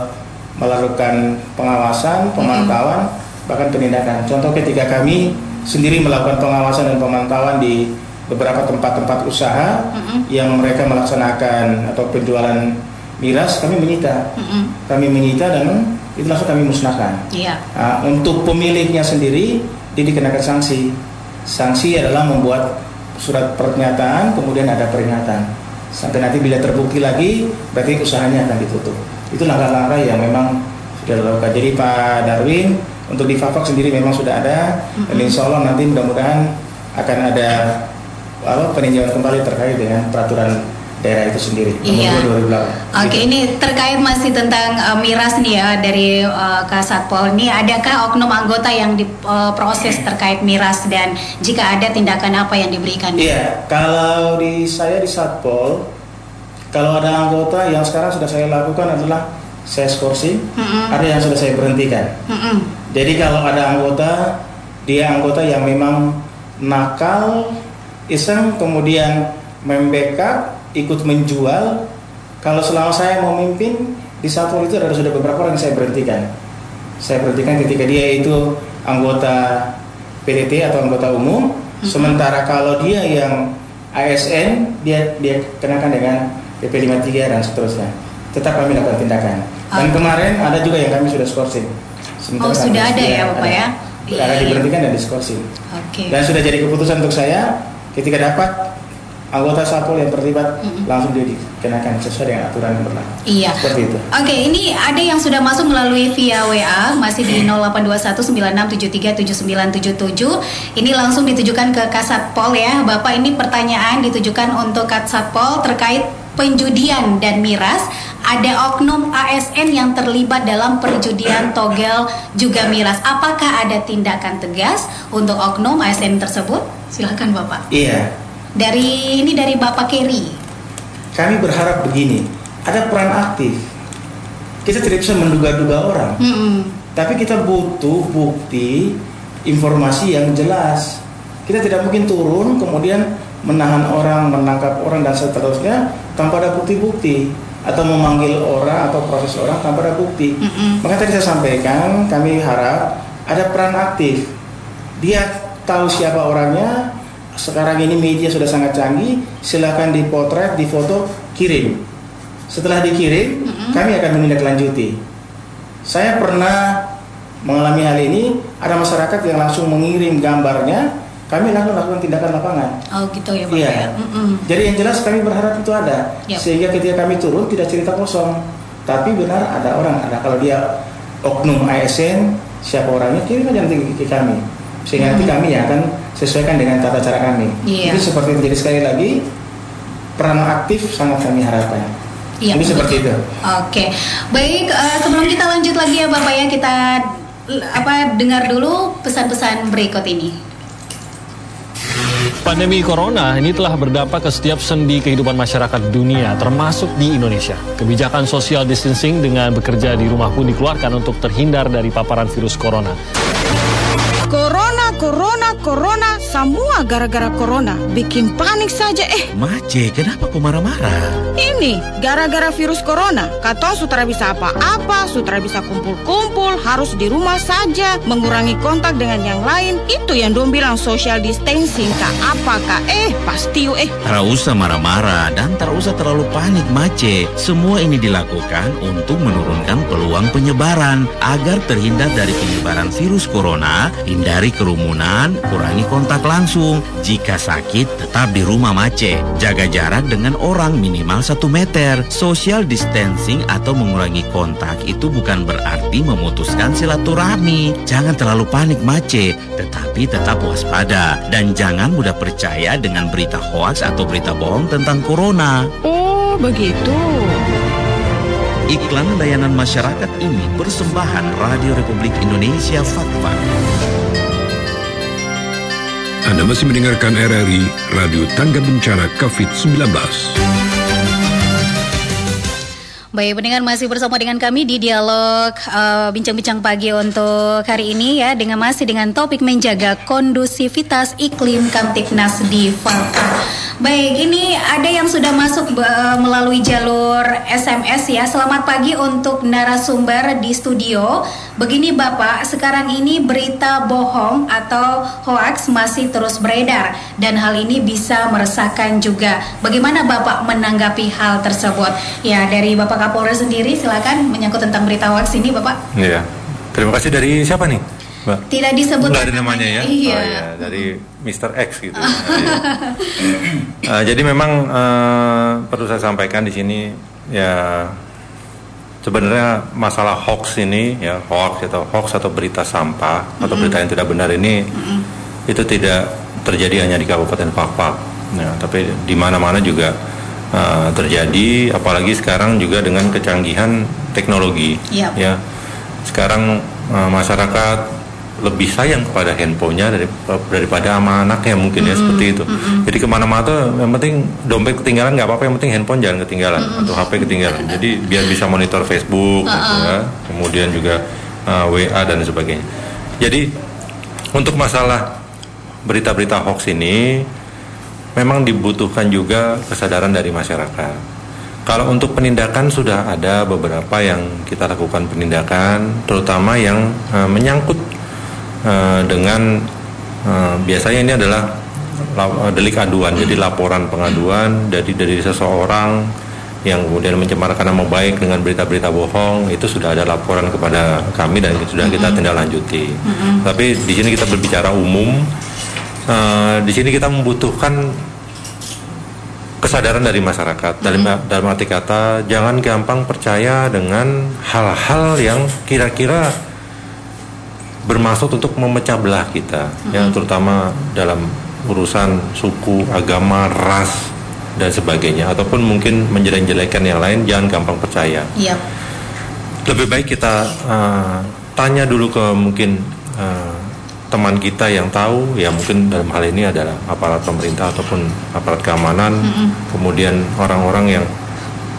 melakukan pengawasan, pemantauan, bahkan penindakan. Contoh ketika kami sendiri melakukan pengawasan dan pemantauan di beberapa tempat-tempat usaha Mm-mm. yang mereka melaksanakan atau penjualan miras, kami menyita. Mm-mm. Kami menyita dan itu langsung kami musnahkan. Iya. Nah, untuk pemiliknya sendiri dia dikenakan sanksi. Sanksi adalah membuat surat pernyataan kemudian ada peringatan. Sampai nanti bila terbukti lagi berarti usahanya akan ditutup. Itu langkah-langkah yang memang sudah dilakukan. Jadi Pak Darwin untuk di Fafak sendiri memang sudah ada dan insya Allah nanti mudah-mudahan akan ada apa peninjauan kembali terkait dengan peraturan daerah itu sendiri. Iya. Nomor 2 Oke, ini terkait masih tentang uh, miras nih ya dari uh, Kasatpol. Ini adakah oknum anggota yang diproses terkait miras dan jika ada tindakan apa yang diberikan? Iya, kalau di saya di Satpol, kalau ada anggota yang sekarang sudah saya lakukan adalah saya skorsing, Mm-mm. ada yang sudah saya berhentikan. Mm-mm. Jadi kalau ada anggota, dia anggota yang memang nakal, iseng, kemudian membackup, ikut menjual. Kalau selama saya memimpin di Satpol itu ada sudah beberapa orang yang saya berhentikan. Saya berhentikan ketika dia itu anggota PDT atau anggota umum. Sementara kalau dia yang ASN, dia dia kenakan dengan PP 53 dan seterusnya. Tetap kami lakukan tindakan. Dan kemarin ada juga yang kami sudah skorsing. Sementara Oh, sudah ada ya, ada. Bapak ya? Karena Iya, iya. diberhentikan dan diskorsing. Oke. Dan sudah jadi keputusan untuk saya ketika dapat anggota Satpol yang terlibat Mm-mm. langsung dia dikenakan sesuai dengan aturan yang berlaku. Iya. Seperti itu. Oke, ini ada yang sudah masuk melalui via WA masih di 082196737977. Ini langsung ditujukan ke Kasatpol ya. Bapak ini pertanyaan ditujukan untuk Kasatpol terkait penjudian dan miras. Ada oknum ASN yang terlibat dalam perjudian togel juga miras. Apakah ada tindakan tegas untuk oknum ASN tersebut? Silakan Bapak. Iya. Dari ini dari Bapak Kerry. Kami berharap begini, ada peran aktif. Kita tidak bisa menduga-duga orang, Mm-mm. tapi kita butuh bukti, informasi yang jelas. Kita tidak mungkin turun kemudian menahan orang, menangkap orang dan seterusnya tanpa ada bukti-bukti atau memanggil orang atau proses orang tanpa ada bukti. Mm-mm. Maka tadi saya sampaikan, kami harap ada peran aktif. Dia tahu siapa orangnya. Sekarang ini media sudah sangat canggih. Silakan dipotret, difoto, kirim. Setelah dikirim, kami akan menindaklanjuti. Saya pernah mengalami hal ini. Ada masyarakat yang langsung mengirim gambarnya. Kami langsung lakukan tindakan lapangan. Oh gitu ya Bapak Iya. ya. Mm-mm. Jadi yang jelas kami berharap itu ada, Yap. sehingga ketika kami turun tidak cerita kosong, tapi benar ada orang. Ada kalau dia oknum ASN, siapa orangnya kirim aja nanti ke kami, sehingga nanti kami yang akan sesuaikan dengan tata cara kami. Iya. Itu seperti itu. Jadi sekali lagi peran aktif sangat kami harapkan. Iya, Ini seperti itu. Oke, baik. eh, sebelum kita lanjut lagi ya Bapak ya, kita apa dengar dulu pesan-pesan berikut ini. Pandemi corona ini telah berdampak ke setiap sendi kehidupan masyarakat dunia, termasuk di Indonesia. Kebijakan social distancing dengan bekerja di rumah pun dikeluarkan untuk terhindar dari paparan virus corona. Corona, corona, corona, semua gara-gara corona. Bikin panik saja eh. Mace, kenapa kau marah-marah? Ini gara-gara virus corona. Kata sutra bisa apa-apa, sutra bisa kumpul-kumpul, harus di rumah saja, mengurangi kontak dengan yang lain. Itu yang dong bilang social distancing kak apa kak? Eh, pasti eh. Tak usah marah-marah dan tak usah terlalu panik Mace. Semua ini dilakukan untuk menurunkan peluang penyebaran. Agar terhindar dari penyebaran virus corona, Hindari kerumunan, kurangi kontak langsung. Jika sakit, tetap di rumah mace. Jaga jarak dengan orang minimal satu meter. Social distancing atau mengurangi kontak itu bukan berarti memutuskan silaturahmi. Jangan terlalu panik mace, tetapi tetap waspada. Dan jangan mudah percaya dengan berita hoaks atau berita bohong tentang corona. Oh, begitu. Iklan layanan masyarakat ini persembahan Radio Republik Indonesia Fakta. Anda masih mendengarkan RRI Radio Tangga Bencana COVID-19. Baik, pendengar masih bersama dengan kami di dialog uh, bincang-bincang pagi untuk hari ini ya dengan masih dengan topik menjaga kondusivitas iklim Kamtipnas di Falka. Baik, ini ada yang sudah masuk uh, melalui jalur SMS ya. Selamat pagi untuk narasumber di studio. Begini Bapak, sekarang ini berita bohong atau hoax masih terus beredar dan hal ini bisa meresahkan juga. Bagaimana Bapak menanggapi hal tersebut? Ya, dari Bapak Kapolres sendiri silakan menyangkut tentang berita hoax ini Bapak. Iya. Terima kasih dari siapa nih? Mbak? Tidak disebut Nggak ada namanya ya? Iya. Oh, iya. Dari Mr. X gitu. Nah, iya. Uh, jadi memang uh, perlu saya sampaikan di sini ya sebenarnya masalah hoax ini ya hoax atau hoax atau berita sampah atau berita yang tidak benar ini itu tidak terjadi hanya di Kabupaten Pakpak, ya, tapi di mana-mana juga uh, terjadi, apalagi sekarang juga dengan kecanggihan teknologi, Yap. ya. Sekarang uh, masyarakat lebih sayang kepada handphonenya dari, daripada sama anaknya mungkin ya seperti itu. Jadi ke mana-mana tuh yang penting dompet ketinggalan nggak apa-apa, yang penting handphone jangan ketinggalan atau HP ketinggalan. Jadi biar bisa monitor Facebook, gitu ya. kemudian juga uh, WA dan sebagainya. Jadi untuk masalah berita-berita hoax ini memang dibutuhkan juga kesadaran dari masyarakat. Kalau untuk penindakan sudah ada beberapa yang kita lakukan penindakan, terutama yang uh, menyangkut uh, dengan uh, biasanya ini adalah la- uh, delik aduan, jadi laporan pengaduan dari dari seseorang yang kemudian mencemarkan nama baik dengan berita-berita bohong itu sudah ada laporan kepada kami dan sudah kita tindak lanjuti. Tapi di sini kita berbicara umum, uh, di sini kita membutuhkan kesadaran dari masyarakat. Dalam dalam arti kata jangan gampang percaya dengan hal-hal yang kira-kira bermaksud untuk memecah belah kita ya terutama dalam urusan suku agama ras dan sebagainya ataupun mungkin menjelek-jelekan yang lain jangan gampang percaya. Iya. lebih baik kita uh, tanya dulu ke mungkin uh, teman kita yang tahu ya mungkin dalam hal ini adalah aparat pemerintah ataupun aparat keamanan kemudian orang-orang yang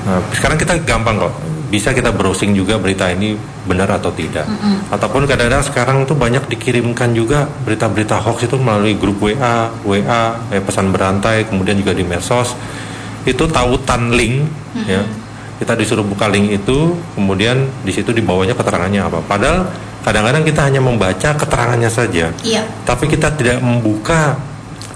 uh, sekarang kita gampang kok bisa kita browsing juga berita ini benar atau tidak. Ataupun kadang-kadang sekarang tuh banyak dikirimkan juga berita-berita hoax itu melalui grup WA WA eh, pesan berantai kemudian juga di medsos. Itu tautan link ya. Kita disuruh buka link itu kemudian di situ dibawanya keterangannya apa. Padahal kadang-kadang kita hanya membaca keterangannya saja. Iya. tapi kita tidak membuka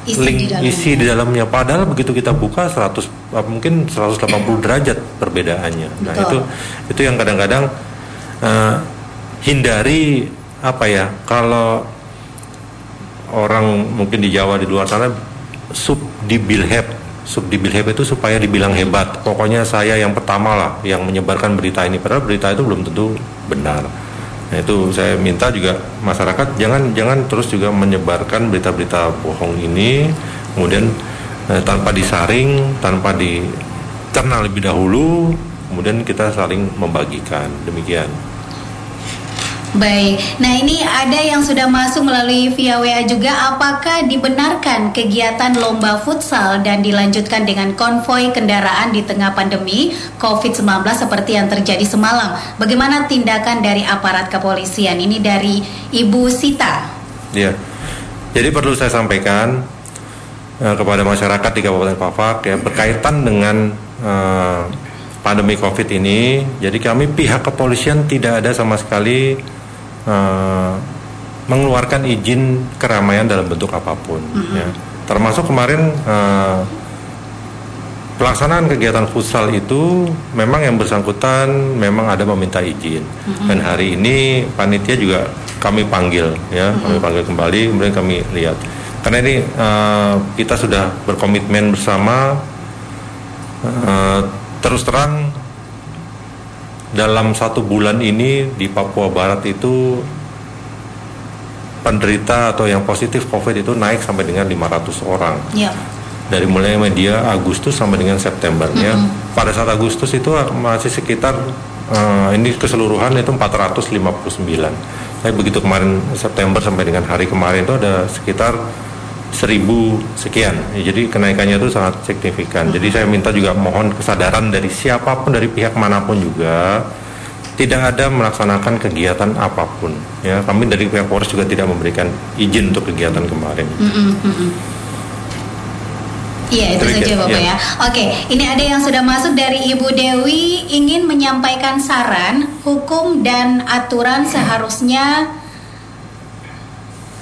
Isi link di dalamnya. isi di dalamnya. Padahal begitu kita buka 100 eh, mungkin 180 derajat perbedaannya. Nah Betul. itu itu yang kadang-kadang eh, hindari apa ya kalau orang mungkin di Jawa di luar sana sub di bilheb sub di bilheb itu supaya dibilang hebat. Pokoknya saya yang pertama lah yang menyebarkan berita ini. Padahal berita itu belum tentu benar nah itu saya minta juga masyarakat jangan jangan terus juga menyebarkan berita-berita bohong ini kemudian eh, tanpa disaring tanpa dicerna lebih dahulu kemudian kita saling membagikan. Demikian Baik, nah ini ada yang sudah masuk melalui via WA juga. Apakah dibenarkan kegiatan lomba futsal dan dilanjutkan dengan konvoi kendaraan di tengah pandemi COVID-19 seperti yang terjadi semalam? Bagaimana tindakan dari aparat kepolisian? Ini dari Ibu Sita. Ya, jadi perlu saya sampaikan eh, kepada masyarakat di Kabupaten Pafak ya berkaitan dengan eh, pandemi COVID ini. Jadi kami pihak kepolisian tidak ada sama sekali eh, mengeluarkan izin keramaian dalam bentuk apa pun. Ya. Termasuk kemarin eh, pelaksanaan kegiatan futsal itu memang yang bersangkutan memang ada meminta izin dan hari ini panitia juga kami panggil ya, kami panggil kembali, kemudian kami lihat. Karena ini uh, kita sudah berkomitmen bersama uh, terus terang dalam satu bulan ini di Papua Barat itu penderita atau yang positif COVID itu naik sampai dengan 500 orang. Ya. Dari mulai media Agustus sampai dengan September ya. Pada saat Agustus itu masih sekitar uh, ini keseluruhan itu 459. Tapi begitu kemarin September sampai dengan hari kemarin itu ada sekitar seribu sekian. Ya, jadi kenaikannya itu sangat signifikan. Jadi saya minta juga mohon kesadaran dari siapa pun dari pihak mana pun juga tidak ada melaksanakan kegiatan apa pun. Ya, kami dari pihak Polres juga tidak memberikan izin untuk kegiatan kemarin. Mm-mm, mm-mm. Iya itu Demikian, saja Bapak ya. ya. Oke, ini ada yang sudah masuk dari Ibu Dewi ingin menyampaikan saran hukum dan aturan seharusnya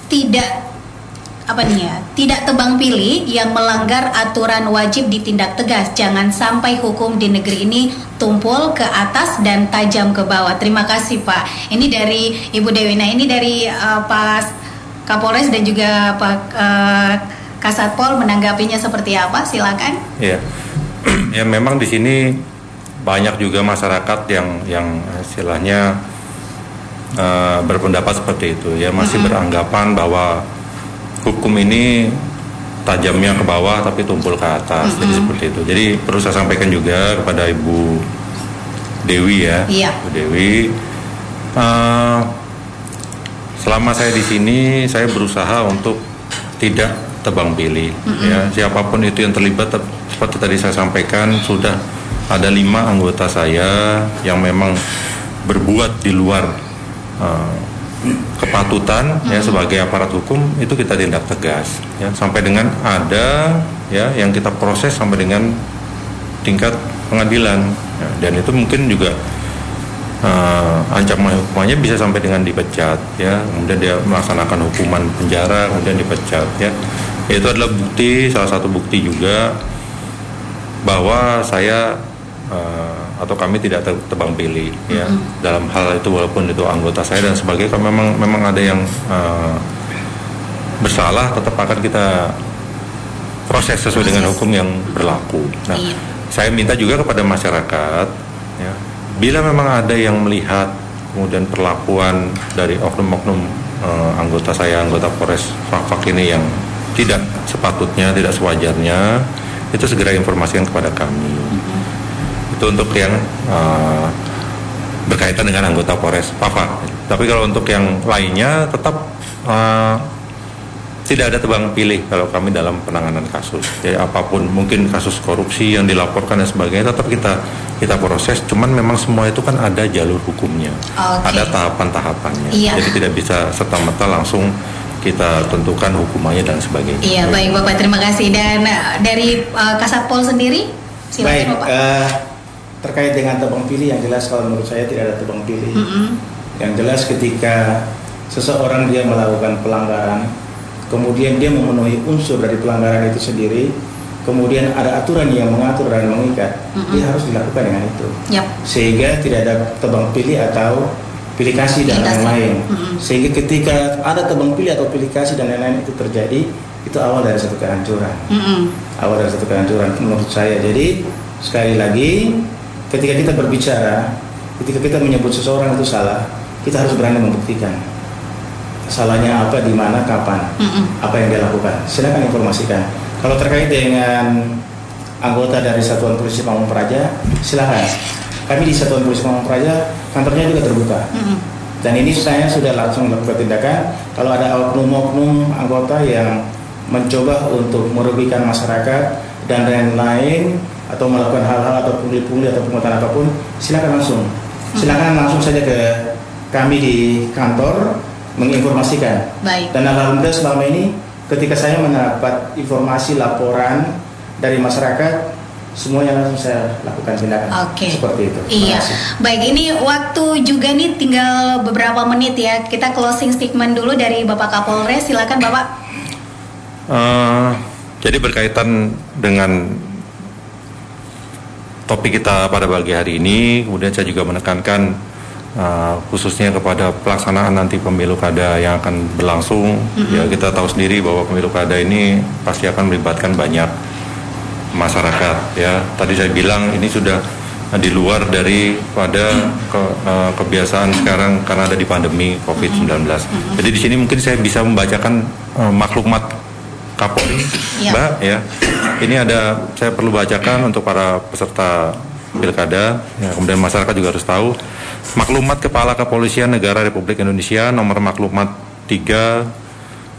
tidak apa nih ya, tidak tebang pilih yang melanggar aturan wajib ditindak tegas. Jangan sampai hukum di negeri ini tumpul ke atas dan tajam ke bawah. Terima kasih Pak. Ini dari Ibu Dewi. Nah ini dari eh, Pak Kapolres dan juga Pak eh, Kasatpol menanggapinya seperti apa? Silakan. Ya, ya memang di sini banyak juga masyarakat yang yang istilahnya eh, berpendapat seperti itu ya masih beranggapan bahwa hukum ini tajamnya ke bawah tapi tumpul ke atas jadi seperti itu. Jadi perlu saya sampaikan juga kepada ibu Dewi ya. Iya. ibu Dewi eh, selama saya di sini saya berusaha untuk tidak tebang pilih ya. Siapa pun itu yang terlibat seperti tadi saya sampaikan sudah ada lima anggota saya yang memang berbuat di luar eh, kepatutan ya sebagai aparat hukum itu kita tindak tegas ya. Sampai dengan ada ya yang kita proses sampai dengan tingkat pengadilan Ya, dan itu mungkin juga eh, ancaman hukumannya bisa sampai dengan dipecat ya. Kemudian dia melaksanakan hukuman penjara kemudian dipecat ya. Itu adalah bukti salah satu bukti juga bahwa saya eh, atau kami tidak te- tebang pilih ya. Dalam hal itu walaupun itu anggota saya dan sebagainya kalau memang memang ada yang eh, bersalah tetap akan kita proses sesuai dengan hukum yang berlaku. Nah, saya minta juga kepada masyarakat, ya, bila memang ada yang melihat kemudian perlakuan dari oknum-oknum eh, anggota saya, anggota Polres Fakfak ini yang tidak sepatutnya, tidak sewajarnya, itu segera informasikan kepada kami. Itu untuk yang eh, berkaitan dengan anggota Polres Fakfak. Tapi kalau untuk yang lainnya tetap eh, tidak ada tebang pilih kalau kami dalam penanganan kasus. Jadi apa pun mungkin kasus korupsi yang dilaporkan dan sebagainya tetap kita kita proses. Cuman memang semua itu kan ada jalur hukumnya, Oke. ada tahapan-tahapannya. Iya. Jadi tidak bisa serta merta langsung kita tentukan hukumannya dan sebagainya. Iya baik Bapak terima kasih dan eh, dari Kasatpol sendiri Baik, silakan Bapak. eh, terkait dengan tebang pilih yang jelas kalau menurut saya tidak ada tebang pilih. Mm-mm. Yang jelas ketika seseorang dia melakukan pelanggaran, kemudian dia memenuhi unsur dari pelanggaran itu sendiri, kemudian ada aturan yang mengatur dan mengikat, Mm-mm. dia harus dilakukan dengan itu. Yap. Sehingga tidak ada tebang pilih atau pilih kasih dan lain-lain. Mm-mm. Sehingga ketika ada tebang pilih atau pilih kasih dan lain-lain itu terjadi, itu awal dari satu kehancuran Mm-mm. awal dari satu kehancuran menurut saya. Jadi sekali lagi ketika kita berbicara, ketika kita menyebut seseorang itu salah, kita harus berani membuktikan salahnya apa, di mana, kapan, Mm-mm. apa yang dia lakukan. Silakan informasikan. Kalau terkait dengan anggota dari Satuan Polisi Pamung Praja, silakan. Kami di Satuan Polisi Pamung Praja kantornya juga terbuka. Mm-mm. Dan ini saya sudah langsung melakukan tindakan. Kalau ada oknum-oknum anggota yang mencoba untuk merugikan masyarakat dan lain-lain atau melakukan hal-hal atau pungli-pungli atau pungutan apa pun, silakan langsung. Silakan langsung saja ke kami di kantor menginformasikan. Baik. Dan alhamdulillah selama ini ketika saya mendapat informasi laporan dari masyarakat, semuanya langsung saya lakukan tindakan. Oke. Seperti itu. Iya, baik ini waktu juga nih tinggal beberapa menit ya. Kita closing statement dulu dari Bapak Kapolres. Silakan Bapak. Eh, jadi berkaitan dengan topik kita pada pagi hari ini, kemudian saya juga menekankan uh, khususnya kepada pelaksanaan nanti pemilu kada yang akan berlangsung. Mm-hmm. Ya kita tahu sendiri bahwa pemilu kada ini pasti akan melibatkan banyak masyarakat. Ya tadi saya bilang ini sudah di luar dari pada ke, uh, kebiasaan sekarang karena ada di pandemi COVID-19. Mm-hmm. Jadi di sini mungkin saya bisa membacakan uh, maklumat Kapolri, ya. Mbak ya. Ini ada saya perlu bacakan untuk para peserta pilkada, ya, kemudian masyarakat juga harus tahu maklumat Kepala Kepolisian Negara Republik Indonesia nomor maklumat 3 uh,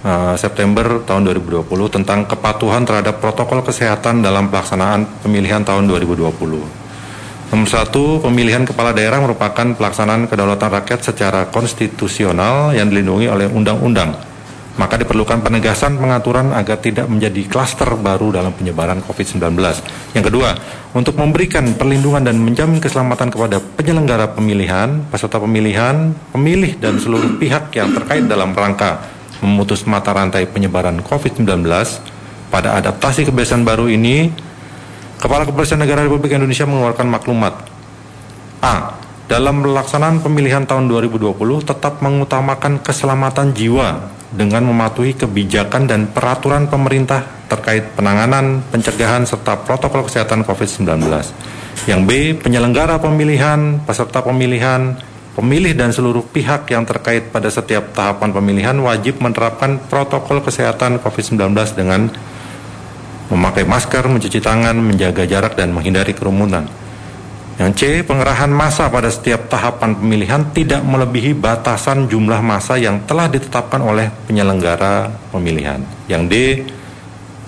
eh, September tahun 2020 tentang kepatuhan terhadap protokol kesehatan dalam pelaksanaan pemilihan tahun 2020. Nomor satu, pemilihan kepala daerah merupakan pelaksanaan kedaulatan rakyat secara konstitusional yang dilindungi oleh undang-undang maka diperlukan penegasan pengaturan agar tidak menjadi klaster baru dalam penyebaran COVID-19. Yang kedua, untuk memberikan perlindungan dan menjamin keselamatan kepada penyelenggara pemilihan, peserta pemilihan, pemilih dan seluruh pihak yang terkait dalam rangka memutus mata rantai penyebaran COVID-19 pada adaptasi kebiasaan baru ini, Kepala Kepolisian Negara Republik Indonesia mengeluarkan maklumat A. Dalam pelaksanaan pemilihan tahun 2020 tetap mengutamakan keselamatan jiwa dengan mematuhi kebijakan dan peraturan pemerintah terkait penanganan, pencegahan, serta protokol kesehatan COVID-19. Yang B, penyelenggara pemilihan, peserta pemilihan, pemilih dan seluruh pihak yang terkait pada setiap tahapan pemilihan wajib menerapkan protokol kesehatan COVID-19 dengan memakai masker, mencuci tangan, menjaga jarak, dan menghindari kerumunan. Yang C, pengerahan masa pada setiap tahapan pemilihan tidak melebihi batasan jumlah masa yang telah ditetapkan oleh penyelenggara pemilihan. Yang D,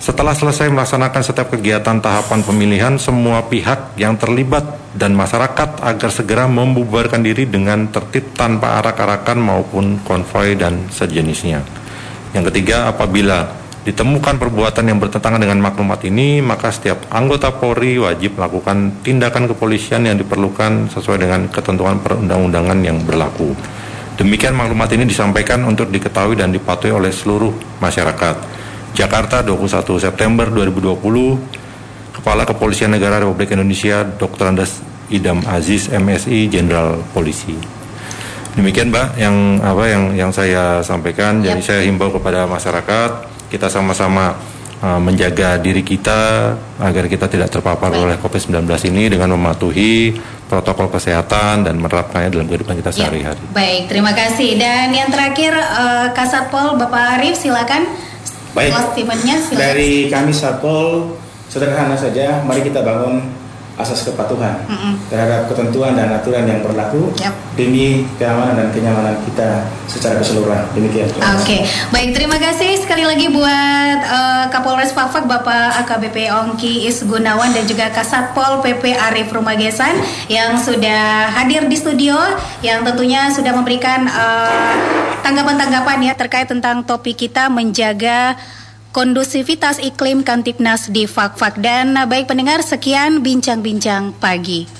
setelah selesai melaksanakan setiap kegiatan tahapan pemilihan, semua pihak yang terlibat dan masyarakat agar segera membubarkan diri dengan tertib tanpa arak-arakan maupun konvoy dan sejenisnya. Yang ketiga, apabila ditemukan perbuatan yang bertentangan dengan maklumat ini, maka setiap anggota Polri wajib melakukan tindakan kepolisian yang diperlukan sesuai dengan ketentuan perundang-undangan yang berlaku. Demikian maklumat ini disampaikan untuk diketahui dan dipatuhi oleh seluruh masyarakat. Jakarta 21 September 2020 Kepala Kepolisian Negara Republik Indonesia Dr. Andes Idam Aziz MSI Jenderal Polisi. Demikian Mbak yang apa yang yang saya sampaikan. Jadi saya himbau kepada masyarakat kita sama-sama uh, menjaga diri kita agar kita tidak terpapar Baik. oleh COVID-19 ini dengan mematuhi protokol kesehatan dan menerapkannya dalam kehidupan kita ya. sehari-hari. Ya. Baik, terima kasih. Dan yang terakhir uh, Kasatpol Bapak Arif silakan. Baik. Dari kami Satpol sederhana saja, mari kita bangun asas kepatuhan mm -mm. terhadap ketentuan dan aturan yang berlaku yep. demi keamanan dan kenyamanan kita secara keseluruhan. Demikian. Oke, okay. baik terima kasih sekali lagi buat uh, Kapolres Fafak Bapak AKBP Ongki Is Gunawan dan juga Kasatpol PP Arif Rumagesan yang sudah hadir di studio yang tentunya sudah memberikan uh, tanggapan-tanggapan ya terkait tentang topik kita menjaga kondusivitas iklim Kantiknas di Fakfak. Dan baik pendengar, sekian bincang-bincang pagi.